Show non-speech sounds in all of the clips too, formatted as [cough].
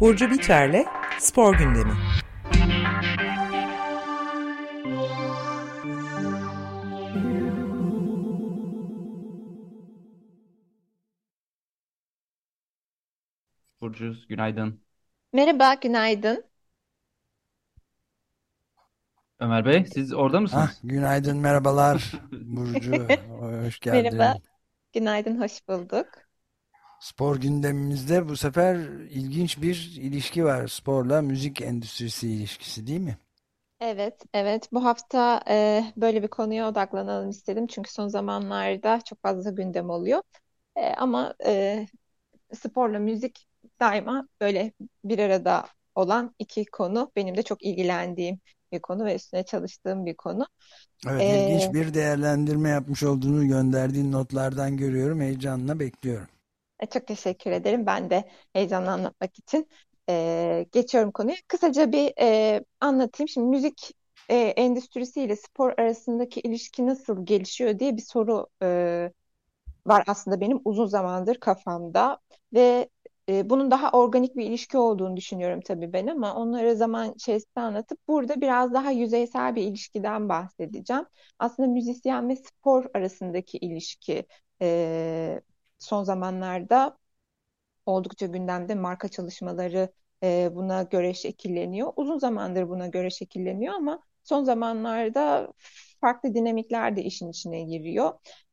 Burcu Biterle Spor Gündemi. Burcu, günaydın. Merhaba, günaydın. Ömer Bey, siz orada mısınız? günaydın, merhabalar Burcu, [laughs] hoş Merhaba, geldin. günaydın, hoş bulduk. Spor gündemimizde bu sefer ilginç bir ilişki var. Sporla müzik endüstrisi ilişkisi değil mi? Evet, evet. Bu hafta e, böyle bir konuya odaklanalım istedim. Çünkü son zamanlarda çok fazla gündem oluyor. E, ama e, sporla müzik daima böyle bir arada olan iki konu. Benim de çok ilgilendiğim bir konu ve üstüne çalıştığım bir konu. Evet, E, ilginç bir değerlendirme yapmış olduğunu gönderdiğin notlardan görüyorum. Heyecanla bekliyorum. E, Çok teşekkür ederim. Ben de heyecanla anlatmak için e, geçiyorum konuya. Kısaca bir e, anlatayım. Şimdi müzik e, endüstrisi ile spor arasındaki ilişki nasıl gelişiyor diye bir soru e, var aslında benim uzun zamandır kafamda ve e, bunun daha organik bir ilişki olduğunu düşünüyorum tabii ben ama onları zaman içerisinde anlatıp burada biraz daha yüzeysel bir ilişkiden bahsedeceğim. Aslında müzisyen ve spor arasındaki ilişki e, son zamanlarda oldukça gündemde marka çalışmaları e, buna göre şekilleniyor. Uzun zamandır buna göre şekilleniyor ama son zamanlarda farklı dinamikler de işin içine giriyor.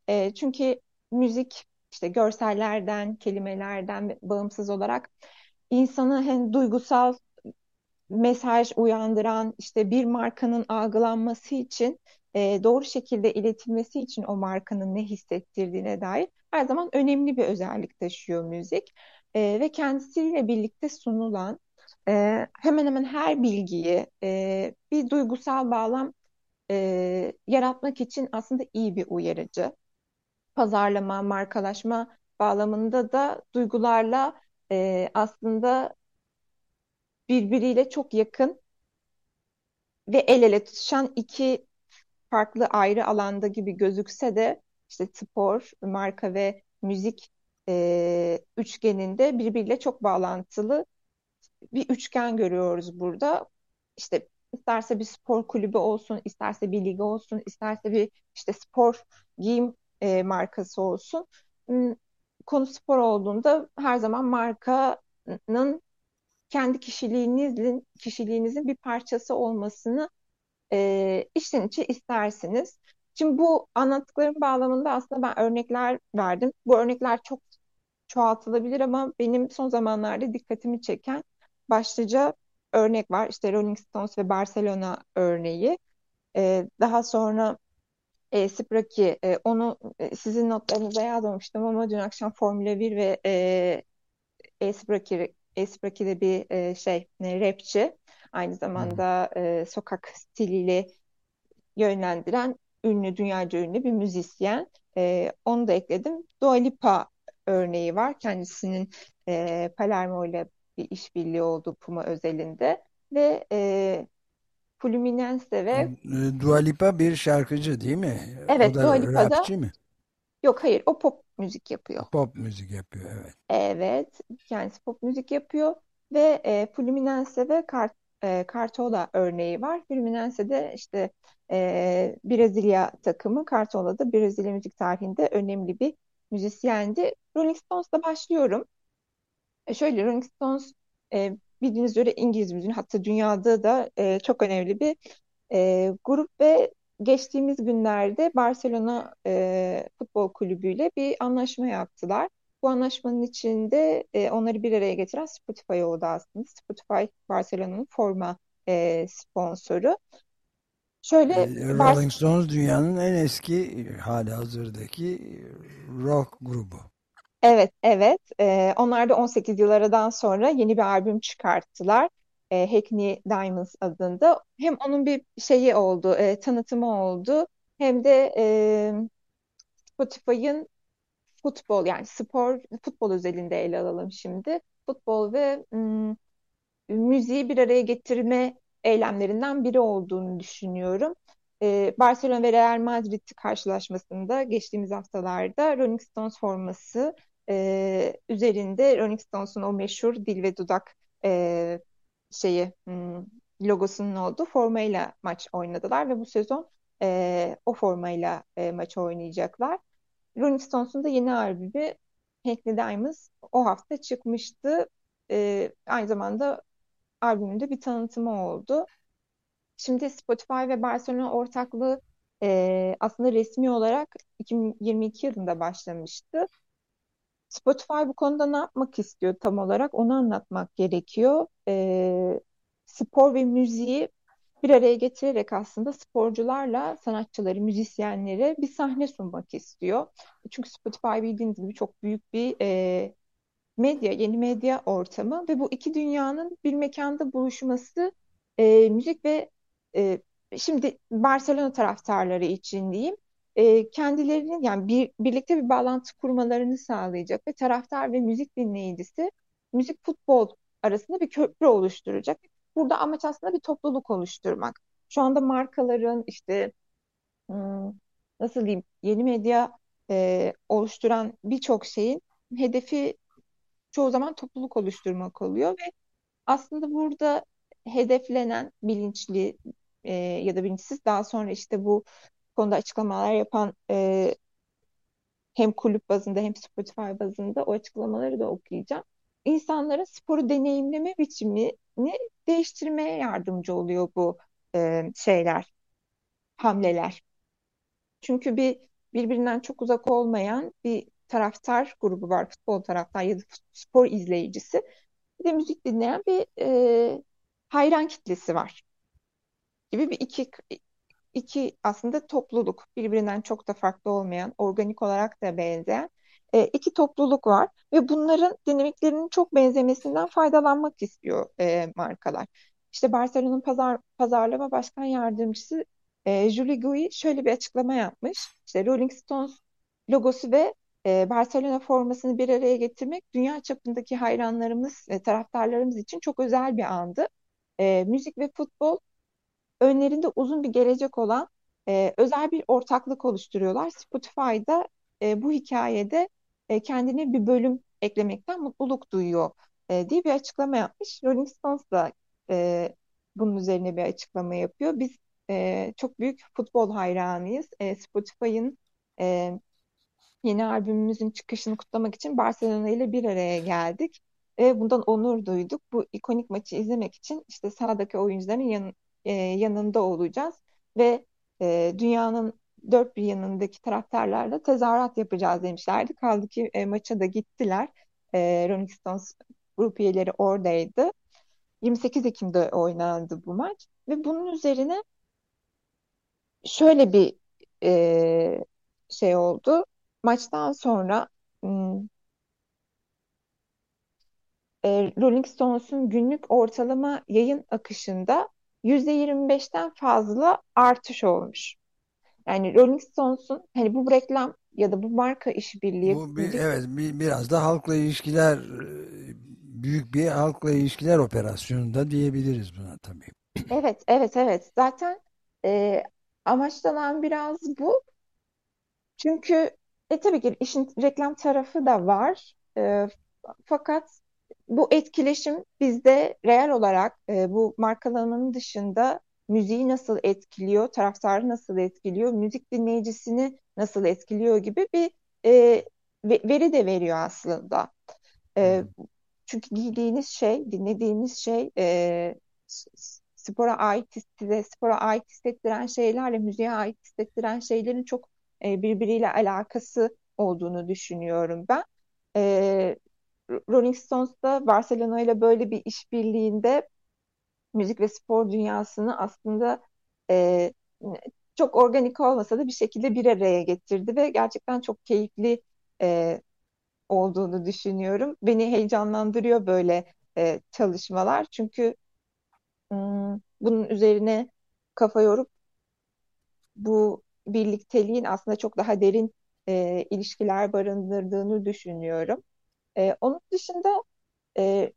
E, çünkü müzik işte görsellerden, kelimelerden bağımsız olarak insanı hem duygusal mesaj uyandıran işte bir markanın algılanması için e, doğru şekilde iletilmesi için o markanın ne hissettirdiğine dair her zaman önemli bir özellik taşıyor müzik. E, ve kendisiyle birlikte sunulan e, hemen hemen her bilgiyi e, bir duygusal bağlam e, yaratmak için aslında iyi bir uyarıcı. Pazarlama, markalaşma bağlamında da duygularla e, aslında birbiriyle çok yakın ve el ele tutuşan iki farklı ayrı alanda gibi gözükse de işte spor, marka ve müzik e, üçgeninde birbiriyle çok bağlantılı bir üçgen görüyoruz burada. İşte isterse bir spor kulübü olsun, isterse bir lig olsun, isterse bir işte spor giyim e, markası olsun. Hmm, Konu spor olduğunda her zaman markanın kendi kişiliğinizin kişiliğinizin bir parçası olmasını e, içten içe istersiniz. Şimdi bu anlattıklarım bağlamında aslında ben örnekler verdim. Bu örnekler çok çoğaltılabilir ama benim son zamanlarda dikkatimi çeken başlıca örnek var. İşte Rolling Stones ve Barcelona örneği. E, daha sonra e, Spraki, e, onu e, sizin notlarınıza yazmamıştım ama dün akşam Formula 1 ve e, Espraki, Espraki de bir e, şey e, rapçi. Aynı zamanda e, sokak stiliyle yönlendiren ünlü, dünyaca ünlü bir müzisyen. E, onu da ekledim. Dua Lipa örneği var. Kendisinin e, Palermo ile bir işbirliği olduğu Puma özelinde ve e, Fluminense ve E, Dua Lipa bir şarkıcı değil mi? O evet da Dua Lipa da rapçi mi? yok hayır o pop müzik yapıyor. Pop müzik yapıyor, evet. Evet, kendisi pop müzik yapıyor ve e, Fluminense ve Cart e, Cartola örneği var. Fluminense'de işte e, Brezilya takımı, Cartola da Brezilya müzik tarihinde önemli bir müzisyendi. Rolling Stones'la başlıyorum. E, şöyle Rolling Stones e, bildiğiniz üzere İngiliz müziğin hatta dünyada da e, çok önemli bir e, grup ve geçtiğimiz günlerde Barcelona e, Futbol Kulübü ile bir anlaşma yaptılar. Bu anlaşmanın içinde e, onları bir araya getiren Spotify oldu aslında. Spotify Barcelona'nın forma e, sponsoru. Şöyle E, Rolling Stones dünyanın en eski halihazırdaki rock grubu. Evet evet e, onlar da 18 yıl sonra yeni bir albüm çıkarttılar. E, Hackney Diamonds adında. Hem onun bir şeyi oldu, e, tanıtımı oldu. Hem de e, Spotify'ın futbol yani spor futbol özelinde ele alalım şimdi. Futbol ve ım, müziği bir araya getirme eylemlerinden biri olduğunu düşünüyorum. e, Barcelona ve Real Madrid karşılaşmasında geçtiğimiz haftalarda Rolling Stones forması e, üzerinde Rolling Stones'un o meşhur dil ve dudak e, şeyi hmm, logosunun olduğu formayla maç oynadılar ve bu sezon e, o formayla e, maç oynayacaklar. Rolling Stones'un da yeni albümü Hank Diamonds o hafta çıkmıştı. E, aynı zamanda albümünde bir tanıtımı oldu. Şimdi Spotify ve Barcelona ortaklığı e, aslında resmi olarak 2022 yılında başlamıştı. Spotify bu konuda ne yapmak istiyor tam olarak onu anlatmak gerekiyor. E, spor ve müziği bir araya getirerek aslında sporcularla sanatçıları, müzisyenlere bir sahne sunmak istiyor. Çünkü Spotify bildiğiniz gibi çok büyük bir e, medya, yeni medya ortamı ve bu iki dünyanın bir mekanda buluşması e, müzik ve e, şimdi Barcelona taraftarları için diyeyim e, kendilerinin yani bir, birlikte bir bağlantı kurmalarını sağlayacak ve taraftar ve müzik dinleyicisi müzik futbol arasında bir köprü oluşturacak. Burada amaç aslında bir topluluk oluşturmak. Şu anda markaların işte nasıl diyeyim yeni medya e, oluşturan birçok şeyin hedefi çoğu zaman topluluk oluşturmak oluyor ve aslında burada hedeflenen bilinçli e, ya da bilinçsiz daha sonra işte bu konuda açıklamalar yapan e, hem kulüp bazında hem Spotify bazında o açıklamaları da okuyacağım. İnsanların sporu deneyimleme biçimini değiştirmeye yardımcı oluyor bu e, şeyler, hamleler. Çünkü bir birbirinden çok uzak olmayan bir taraftar grubu var, futbol taraftar ya da spor izleyicisi. Bir de müzik dinleyen bir e, hayran kitlesi var gibi bir iki iki aslında topluluk birbirinden çok da farklı olmayan, organik olarak da benzeyen e, iki topluluk var ve bunların dinamiklerinin çok benzemesinden faydalanmak istiyor e, markalar. İşte Barcelona'nın pazar, pazarlama başkan yardımcısı e, Julie Gui şöyle bir açıklama yapmış. İşte Rolling Stones logosu ve e, Barcelona formasını bir araya getirmek dünya çapındaki hayranlarımız ve taraftarlarımız için çok özel bir andı. E, müzik ve futbol önlerinde uzun bir gelecek olan e, özel bir ortaklık oluşturuyorlar. Spotify'da e, bu hikayede e, kendine bir bölüm eklemekten mutluluk duyuyor e, diye bir açıklama yapmış. Rolling Stones da e, bunun üzerine bir açıklama yapıyor. Biz e, çok büyük futbol hayranıyız. E, Spotify'ın e, yeni albümümüzün çıkışını kutlamak için Barcelona ile bir araya geldik. Ve bundan onur duyduk. Bu ikonik maçı izlemek için işte sahadaki oyuncuların yan, e, yanında olacağız ve e, dünyanın dört bir yanındaki taraftarlarla tezahürat yapacağız demişlerdi. Kaldı ki e, maça da gittiler. E, Rolling Stones grup üyeleri oradaydı. 28 Ekim'de oynandı bu maç ve bunun üzerine şöyle bir e, şey oldu. Maçtan sonra e, Rolling Stones'un günlük ortalama yayın akışında %25'ten fazla artış olmuş. Yani Rolling Stones'un hani bu reklam ya da bu marka işbirliği bu bir, evet bir, biraz da halkla ilişkiler büyük bir halkla ilişkiler operasyonu da diyebiliriz buna tabii. Evet, evet, evet. Zaten e, amaçlanan biraz bu. Çünkü e, tabii ki işin reklam tarafı da var. E, fakat bu etkileşim bizde real olarak e, bu markalarının dışında müziği nasıl etkiliyor, taraftarı nasıl etkiliyor, müzik dinleyicisini nasıl etkiliyor gibi bir e, veri de veriyor aslında. E, çünkü giydiğiniz şey, dinlediğiniz şey e, spora ait size spora ait hissettiren şeylerle müziğe ait hissettiren şeylerin çok e, birbiriyle alakası olduğunu düşünüyorum ben. E, Rolling Stones da Barcelona ile böyle bir işbirliğinde müzik ve spor dünyasını aslında e, çok organik olmasa da bir şekilde bir araya getirdi ve gerçekten çok keyifli e, olduğunu düşünüyorum. Beni heyecanlandırıyor böyle e, çalışmalar çünkü hmm, bunun üzerine kafa yorup bu birlikteliğin aslında çok daha derin e, ilişkiler barındırdığını düşünüyorum. E, onun dışında e,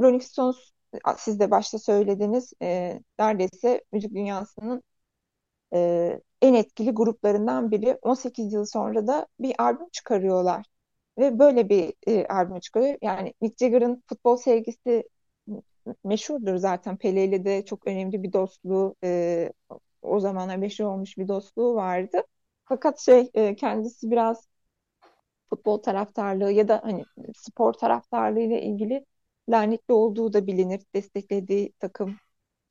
Rolling Stones siz de başta söylediniz e, neredeyse müzik dünyasının e, en etkili gruplarından biri. 18 yıl sonra da bir albüm çıkarıyorlar. Ve böyle bir e, albüm çıkarıyor. Yani Mick Jagger'ın futbol sevgisi meşhurdur zaten. Pele ile de çok önemli bir dostluğu e, o zamanlar meşhur olmuş bir dostluğu vardı. Fakat şey e, kendisi biraz futbol taraftarlığı ya da hani spor taraftarlığı ile ilgili lanetli olduğu da bilinir. Desteklediği takım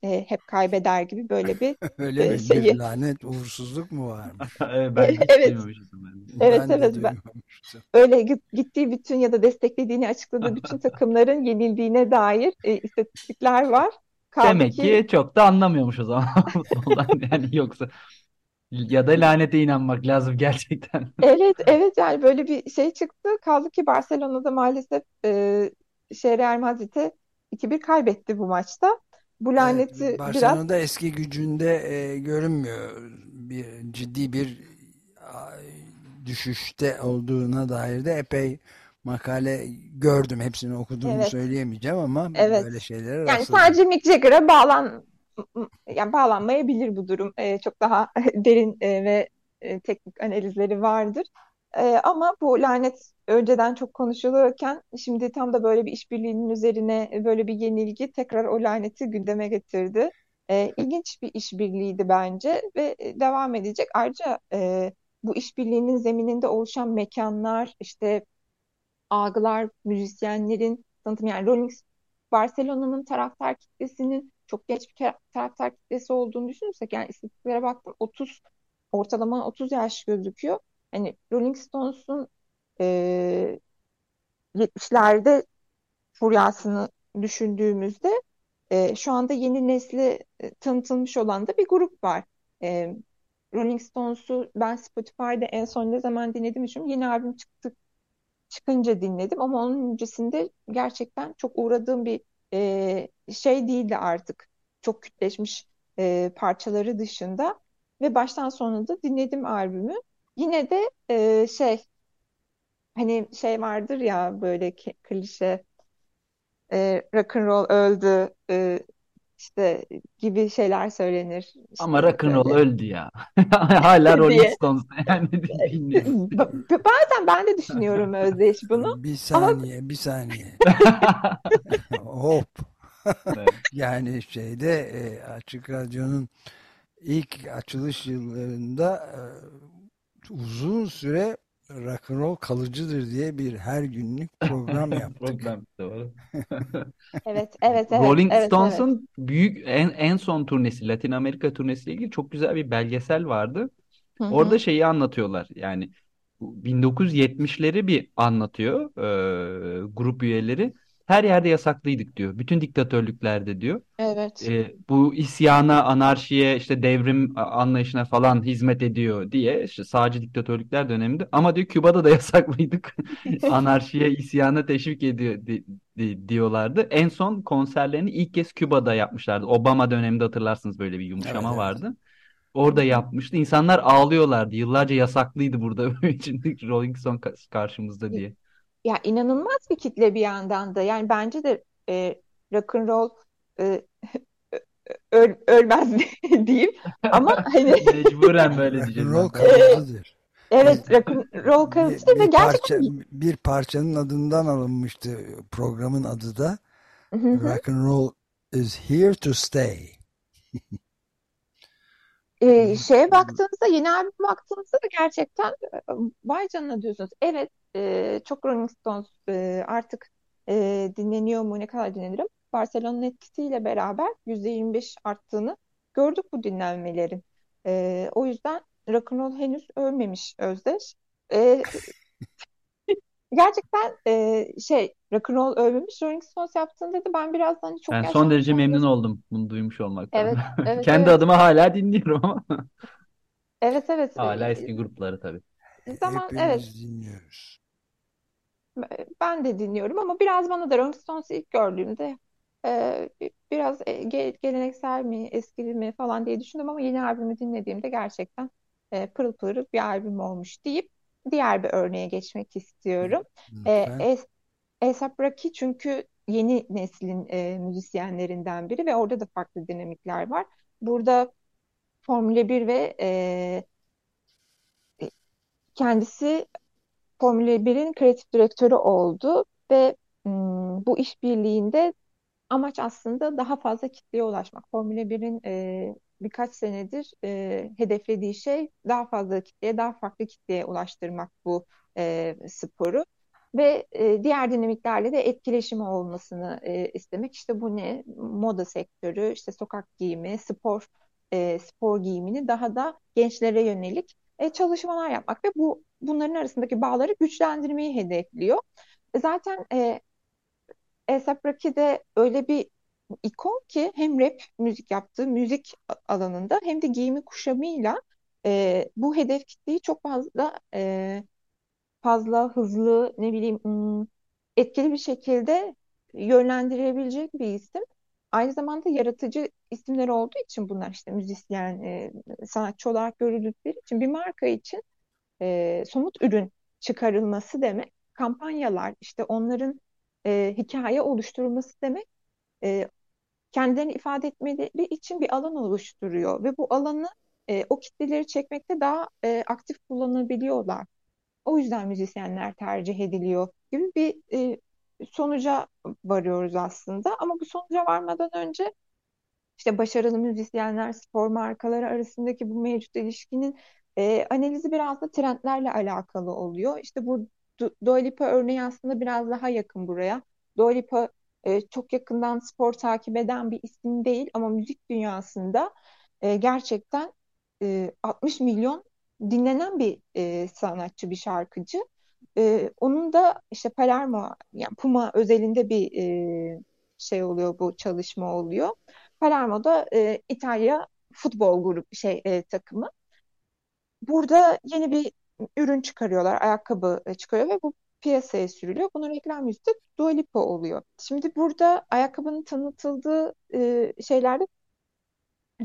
e, hep kaybeder gibi böyle bir [laughs] Öyle e, şeyi. Bir lanet, uğursuzluk mu varmış? [laughs] Evet, ben [laughs] Evet. ben. Evet, Ben evet, ben- öyle git- gittiği bütün ya da desteklediğini açıkladığı bütün takımların yenildiğine dair e, istatistikler var. Kaldı Demek ki çok da anlamıyormuş o zaman futboldan yani yoksa ya da lanete inanmak lazım [laughs] gerçekten. Evet, evet yani böyle bir şey çıktı. Kaldı ki Barcelona'da maalesef e, şey Real Madrid'e 2-1 kaybetti bu maçta. Bu laneti Evet, biraz Barcelona'da eski gücünde e, görünmüyor. Bir ciddi bir düşüşte olduğuna dair de epey makale gördüm. Hepsini okuduğumu Evet. söyleyemeyeceğim ama Evet. böyle şeylere yani rastladım. sadece Mick Jagger'a bağlan [laughs] yani bağlanmayabilir bu durum. E, çok daha [laughs] derin e, ve e, teknik analizleri vardır. E, ama bu lanet önceden çok konuşulurken şimdi tam da böyle bir işbirliğinin üzerine böyle bir yenilgi tekrar o laneti gündeme getirdi. E, ilginç bir işbirliğiydi bence ve e, devam edecek. Ayrıca e, bu işbirliğinin zemininde oluşan mekanlar, işte algılar, müzisyenlerin tanıtım yani Rolling Barcelona'nın taraftar kitlesinin çok genç bir kara- taraftar kitlesi olduğunu düşünürsek yani istatistiklere baktım 30 ortalama 30 yaş gözüküyor. Hani Rolling Stones'un e, 70'lerde furyasını düşündüğümüzde e, şu anda yeni nesli e, tanıtılmış olan da bir grup var. E, Rolling Stones'u ben Spotify'da en son ne zaman dinledim düşünüyorum. Yeni albüm çıktı çıkınca dinledim ama onun öncesinde gerçekten çok uğradığım bir e, şey değildi artık. Çok kütleşmiş e, parçaları dışında ve baştan sona da dinledim albümü. Yine de e, şey hani şey vardır ya böyle klişe e, rock and roll öldü e, işte gibi şeyler söylenir. Ama İşte rock'n'roll böyle öldü ya. [laughs] Hala Rolling. Stones yani [laughs] Bazen ben de düşünüyorum Özdeş bunu. Bir Ama saniye, bir saniye. [laughs] Hop. Evet. [laughs] Yani şeyde e, Açık Radyo'nun ilk açılış yıllarında e, uzun süre rock'n'roll kalıcıdır diye bir her günlük program [laughs] yaptık. Problem doğru. [laughs] evet, evet, evet, Rolling evet, evet. Stones'un büyük en en son turnesi, Latin Amerika turnesiyle ilgili çok güzel bir belgesel vardı. Hı Orada şeyi anlatıyorlar. Yani bu 1970'leri bir anlatıyor e, grup üyeleri. Her yerde yasaklıydık diyor. Bütün diktatörlüklerde diyor. Evet. E, bu isyana, anarşiye, işte devrim anlayışına falan hizmet ediyor diye işte sağcı diktatörlükler döneminde. Ama diyor Küba'da da [laughs] yasaklıydık. [laughs] Anarşiye, isyana teşvik ediyor di- di- diyorlardı. En son konserlerini ilk kez Küba'da yapmışlardı. Obama döneminde hatırlarsınız böyle bir Evet, yumuşama evet. vardı. Orada yapmıştı. İnsanlar ağlıyorlardı. Yıllarca yasaklıydı burada [laughs] Rolling Stone ka- karşımızda diye. Ya inanılmaz bir kitle bir yandan da. Yani bence de e, rock and roll e, [laughs] öl, ölmez [laughs] diyeyim. Ama hani [laughs] Mecburen böyle diyeceğim Rock'n'roll ben. kalıcıdır. evet rock and roll Bir, kalıcı ve bir parça gerçekten bir parçanın adından alınmıştı programın adı da Hı hı. Rock'n'roll is here to stay. E, şeye baktığınızda yeni albüm baktığınızda da gerçekten e, vay canına diyorsunuz. Evet e, çok Rolling Stones e, artık e, dinleniyor mu ne kadar dinlenirim. Barcelona'nın etkisiyle beraber %25 arttığını gördük bu dinlenmelerin. E, o yüzden rock'n'roll henüz ölmemiş Özdeş. E, [laughs] gerçekten e, şey rock'n'roll ölmemiş. Rolling Stones yaptığında da ben biraz hani çok Ben son derece memnun oldum bunu duymuş olmaktan. Evet, evet, [laughs] Kendi evet. adıma hala dinliyorum ama [laughs] Evet, evet. hala eski grupları tabii. Zaman evet. Dinliyoruz. Ben de dinliyorum ama biraz bana da Rolling Stones'u ilk gördüğümde e, biraz e, ge- geleneksel mi, eskili mi falan diye düşündüm ama yeni albümü dinlediğimde gerçekten e, pırıl pırıl bir albüm olmuş deyip diğer bir örneğe geçmek istiyorum. E, Lütfen. Es- A$AP Rocky çünkü yeni neslin e, müzisyenlerinden biri ve orada da farklı dinamikler var. Burada Formula 1 ve e, kendisi Formula 1'in kreatif direktörü oldu ve m, bu işbirliğinde amaç aslında daha fazla kitleye ulaşmak. Formula 1'in e, birkaç senedir e, hedeflediği şey daha fazla kitleye, daha farklı kitleye ulaştırmak bu e, sporu ve e, diğer dinamiklerle de etkileşimi olmasını e, istemek. İşte bu ne? Moda sektörü, işte sokak giyimi, spor e, spor giyimini daha da gençlere yönelik e, çalışmalar yapmak ve bu bunların arasındaki bağları güçlendirmeyi hedefliyor. E, zaten e, A$AP Rocky de öyle bir ikon ki hem rap müzik yaptığı müzik alanında hem de giyimi kuşamıyla e, bu hedef kitleyi çok fazla e, fazla hızlı ne bileyim etkili bir şekilde yönlendirebilecek bir isim. Aynı zamanda yaratıcı isimler olduğu için bunlar işte müzisyen, e, sanatçı olarak görüldükleri için bir marka için e, somut ürün çıkarılması demek, kampanyalar işte onların e, hikaye oluşturulması demek e, kendilerini ifade etmeleri için bir alan oluşturuyor ve bu alanı e, o kitleleri çekmekte daha e, aktif kullanabiliyorlar. O yüzden müzisyenler tercih ediliyor gibi bir e, sonuca varıyoruz aslında. Ama bu sonuca varmadan önce işte başarılı müzisyenler, spor markaları arasındaki bu mevcut ilişkinin e, analizi biraz da trendlerle alakalı oluyor. İşte bu Dua Lipa örneği aslında biraz daha yakın buraya. Dua e, çok yakından spor takip eden bir isim değil ama müzik dünyasında e, gerçekten e, 60 milyon dinlenen bir e, sanatçı, bir şarkıcı. E, onun da işte Palermo, yani Puma özelinde bir e, şey oluyor, bu çalışma oluyor. Palermo'da e, İtalya futbol grubu şey e, takımı. Burada yeni bir ürün çıkarıyorlar, ayakkabı çıkarıyor ve bu piyasaya sürülüyor. Bunun reklam yüzü de Dua Lipa oluyor. Şimdi burada ayakkabının tanıtıldığı e, şeylerde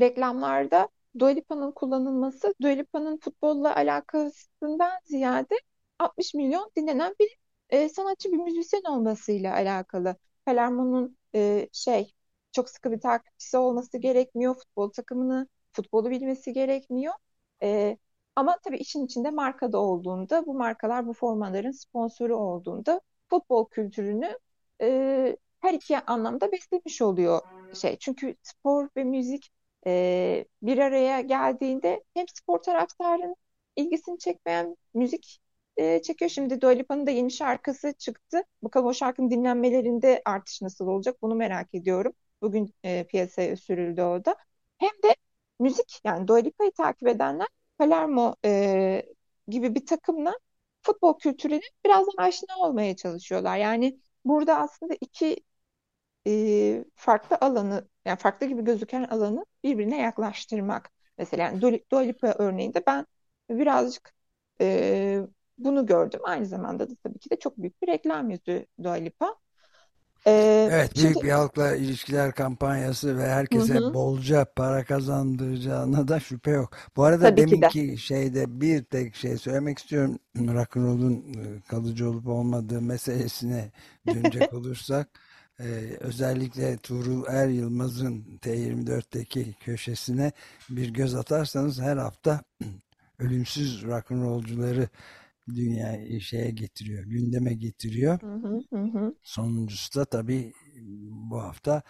reklamlarda Dua Lipa'nın kullanılması Dua Lipa'nın futbolla alakasından ziyade 60 milyon dinlenen bir e, sanatçı bir müzisyen olmasıyla alakalı. Palermo'nun e, şey çok sıkı bir takipçisi olması gerekmiyor. Futbol takımını, futbolu bilmesi gerekmiyor. E, ama tabii işin içinde markada olduğunda, bu markalar bu formaların sponsoru olduğunda futbol kültürünü e, her iki anlamda beslemiş oluyor şey. Çünkü spor ve müzik e, bir araya geldiğinde hem spor taraftarının ilgisini çekmeyen müzik e, çekiyor. Şimdi Dua Lipa'nın da yeni şarkısı çıktı. Bakalım o şarkının dinlenmelerinde artış nasıl olacak bunu merak ediyorum. Bugün e, piyasaya sürüldü o da. Hem de müzik yani Dua Lipa'yı takip edenler Palermo e, gibi bir takımla futbol kültürüne biraz aşina olmaya çalışıyorlar. Yani burada aslında iki e, farklı alanı yani farklı gibi gözüken alanı birbirine yaklaştırmak. Mesela yani Dua Lipa örneğinde ben birazcık e, bunu gördüm. Aynı zamanda da tabii ki de çok büyük bir reklam yüzü Dua Lipa. Ee, evet büyük şimdi, bir halkla ilişkiler kampanyası ve herkese hı hı. bolca para kazandıracağına da şüphe yok. Bu arada Tabii deminki de. şeyde bir tek şey söylemek istiyorum. Rock'n'roll'un e, kalıcı olup olmadığı meselesine [laughs] dönecek olursak e, özellikle Tuğrul Er Yılmaz'ın T24'teki köşesine bir göz atarsanız her hafta [clears throat] ölümsüz rock'n'rollcuları dünya şeye getiriyor, gündeme getiriyor. Hı hı hı. Sonuncusu da tabii bu hafta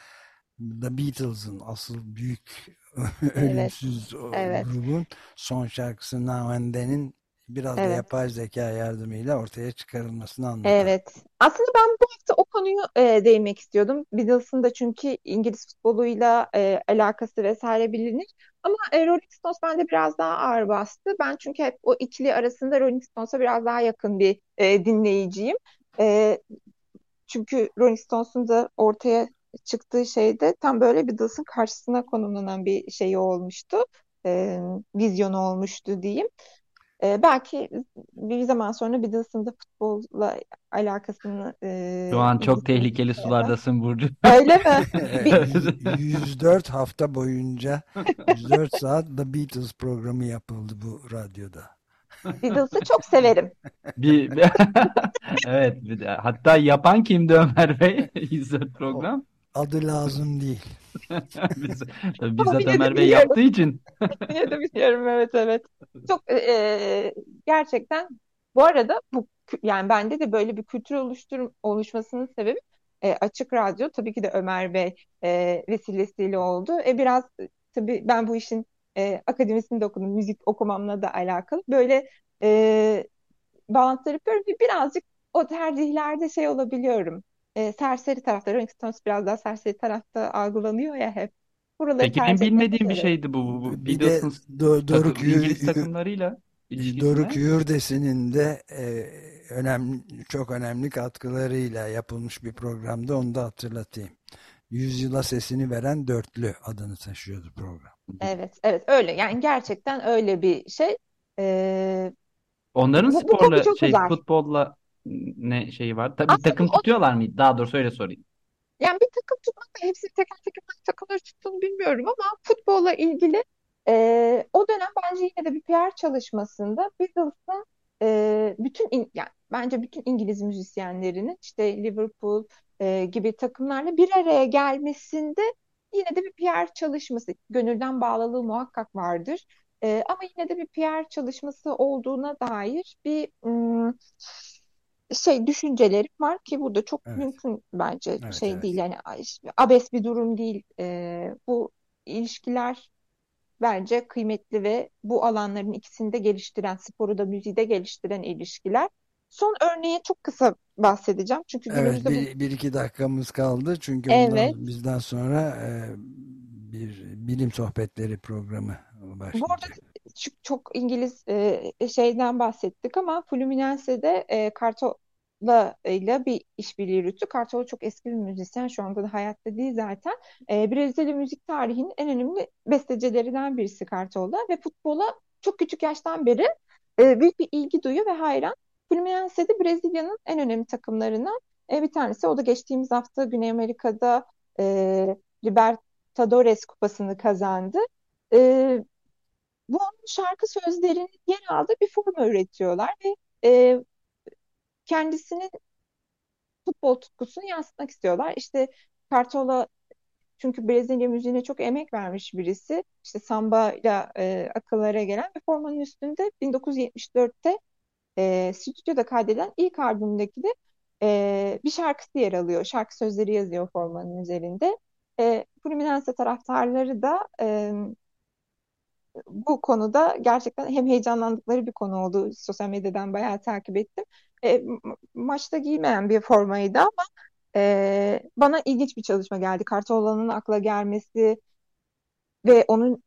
The Beatles'ın asıl büyük [laughs] ölümsüz evet. grubun son şarkısı Now and Then'in biraz evet. da yapay zeka yardımıyla ortaya çıkarılmasını anlatıyor. Evet. Aslında ben bu hafta o konuyu e, değinmek istiyordum. Beatles'ın da çünkü İngiliz futboluyla e, alakası vesaire bilinir. Ama e, Rolling Stones bende biraz daha ağır bastı. Ben çünkü hep o ikili arasında Rolling Stones'a biraz daha yakın bir e, dinleyiciyim. E, çünkü Rolling Stones'un da ortaya çıktığı şeyde tam böyle Beatles'ın karşısına konumlanan bir şey olmuştu. E, vizyonu olmuştu diyeyim. E, belki bir zaman sonra Beatles'ın da futbolla alakasını e, Şu an çok tehlikeli sulardasın Burcu. [laughs] Öyle mi? 104 hafta boyunca 104 saat The Beatles programı yapıldı bu radyoda. Beatles'ı çok severim. Bir, bir [laughs] evet, bir de, hatta yapan kimdi Ömer Bey? [laughs] 104 program. Adı lazım değil. [laughs] Biz, tabii bizzat de Ömer Bey biliyorum. yaptığı için. [laughs] Yine de biliyorum evet evet. Çok e, gerçekten bu arada bu yani bende de böyle bir kültür oluştur oluşmasının sebebi e, Açık Radyo tabii ki de Ömer Bey e, vesilesiyle oldu. E, biraz e, tabii ben bu işin e, akademisinde okudum. Müzik okumamla da alakalı. Böyle e, bağlantılar yapıyorum. Bir- Birazcık o tercihlerde şey olabiliyorum. E, serseri tarafta. Rolling Stones biraz daha serseri tarafta algılanıyor ya hep. Buraları Peki benim tercih etmek bilmediğim bir şeydi bu. bu, bu Bir de Beatles'ın Doruk takı, Yür- İngiliz takımlarıyla Doruk ne? Yurdes'in de e, önemli çok önemli katkılarıyla yapılmış bir programda onu da hatırlatayım. Yüzyıla sesini veren dörtlü adını taşıyordu program. Evet, evet öyle. Yani gerçekten öyle bir şey. Ee, Onların bu, bu konu sporla çok şey güzel. futbolla ne şeyi var? Tabii bir Aslında takım o tutuyorlar mıydı? Daha doğrusu öyle sorayım. yani bir takım tutmak da hepsi teker teker hangi takımları tuttuğunu bilmiyorum ama futbolla ilgili e, o dönem bence yine de bir PR çalışmasında Beatles'ın e, bütün in- yani bence bütün İngiliz müzisyenlerinin işte Liverpool e, gibi takımlarla bir araya gelmesinde yine de bir PR çalışması, gönülden bağlılığı muhakkak vardır. E, ama yine de bir PR çalışması olduğuna dair bir mm, şey düşüncelerim var ki burada çok Evet, mümkün bence evet, şey evet. değil yani abes bir durum değil. E, bu ilişkiler bence kıymetli ve bu alanların ikisini de geliştiren, sporu da müziği de geliştiren ilişkiler. Son örneği çok kısa bahsedeceğim. Çünkü Evet, günümüzde bu bir, bir iki dakikamız kaldı çünkü bundan evet. bizden sonra e, bir bilim sohbetleri programı Bu arada başlayacak. çok, İngiliz e, şeyden bahsettik ama Fluminense'de e, Cartola ile bir işbirliği yürüttü. Cartola çok eski bir müzisyen. Şu anda da hayatta değil zaten. E, Brezilya müzik tarihinin en önemli bestecilerinden birisi Cartola ve futbola çok küçük yaştan beri e, büyük bir ilgi duyuyor ve hayran. Fluminense de Brezilya'nın en önemli takımlarından e, bir tanesi. O da geçtiğimiz hafta Güney Amerika'da e, Libertadores Kupası'nı kazandı. E, bu onun şarkı sözlerinin yer aldığı bir forma üretiyorlar ve e, kendisinin futbol tutkusunu yansıtmak istiyorlar. İşte Cartola çünkü Brezilya müziğine çok emek vermiş birisi. İşte samba ile e, akıllara gelen ve formanın üstünde 1974'te e, stüdyoda kaydedilen ilk albümdeki de e, bir şarkısı yer alıyor. Şarkı sözleri yazıyor formanın üzerinde. E, Fluminense taraftarları da e, bu konuda gerçekten hem heyecanlandıkları bir konu oldu. Sosyal medyadan bayağı takip ettim. E, ma- maçta giymeyen bir formaydı ama e, bana ilginç bir çalışma geldi. Kartola'nın akla gelmesi ve onun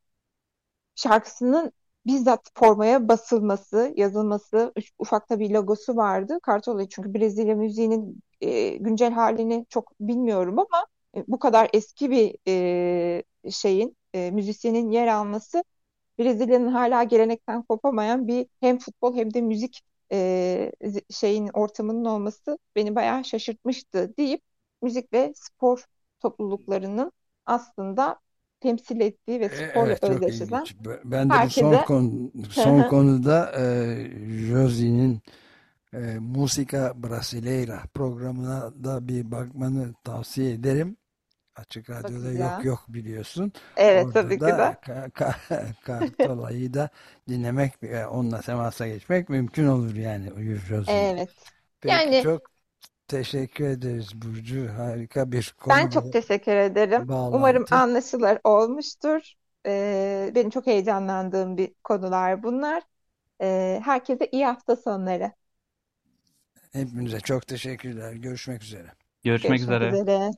şarkısının bizzat formaya basılması, yazılması, ufakta bir logosu vardı. Kartola çünkü Brezilya müziğinin e, güncel halini çok bilmiyorum ama e, bu kadar eski bir e, şeyin, e, müzisyenin yer alması Brezilya'nın hala gelenekten kopamayan bir hem futbol hem de müzik e, şeyin ortamının olması beni bayağı şaşırtmıştı deyip müzik ve spor topluluklarının aslında temsil ettiği ve E, sporla Evet özdeşleşen Ben de bu son konu, [laughs] son konuda e, Josie'nin e, Musica Brasileira programına da bir bakmanı tavsiye ederim. Açık Radyo'da yok yok biliyorsun. Evet Orada tabii ki de. Ka- Ka- [laughs] Kartola'yı da dinlemek ve onunla temasa geçmek mümkün olur yani. Evet. Peki Yani çok teşekkür ederiz Burcu. Harika bir ben konu çok teşekkür ederim. Umarım bağlantı. anlaşılır olmuştur. Ee, benim çok heyecanlandığım bir konular bunlar. Ee, herkese iyi hafta sonları. Hepinize çok teşekkürler. Görüşmek üzere. Görüşmek Görüşmek üzere. üzere.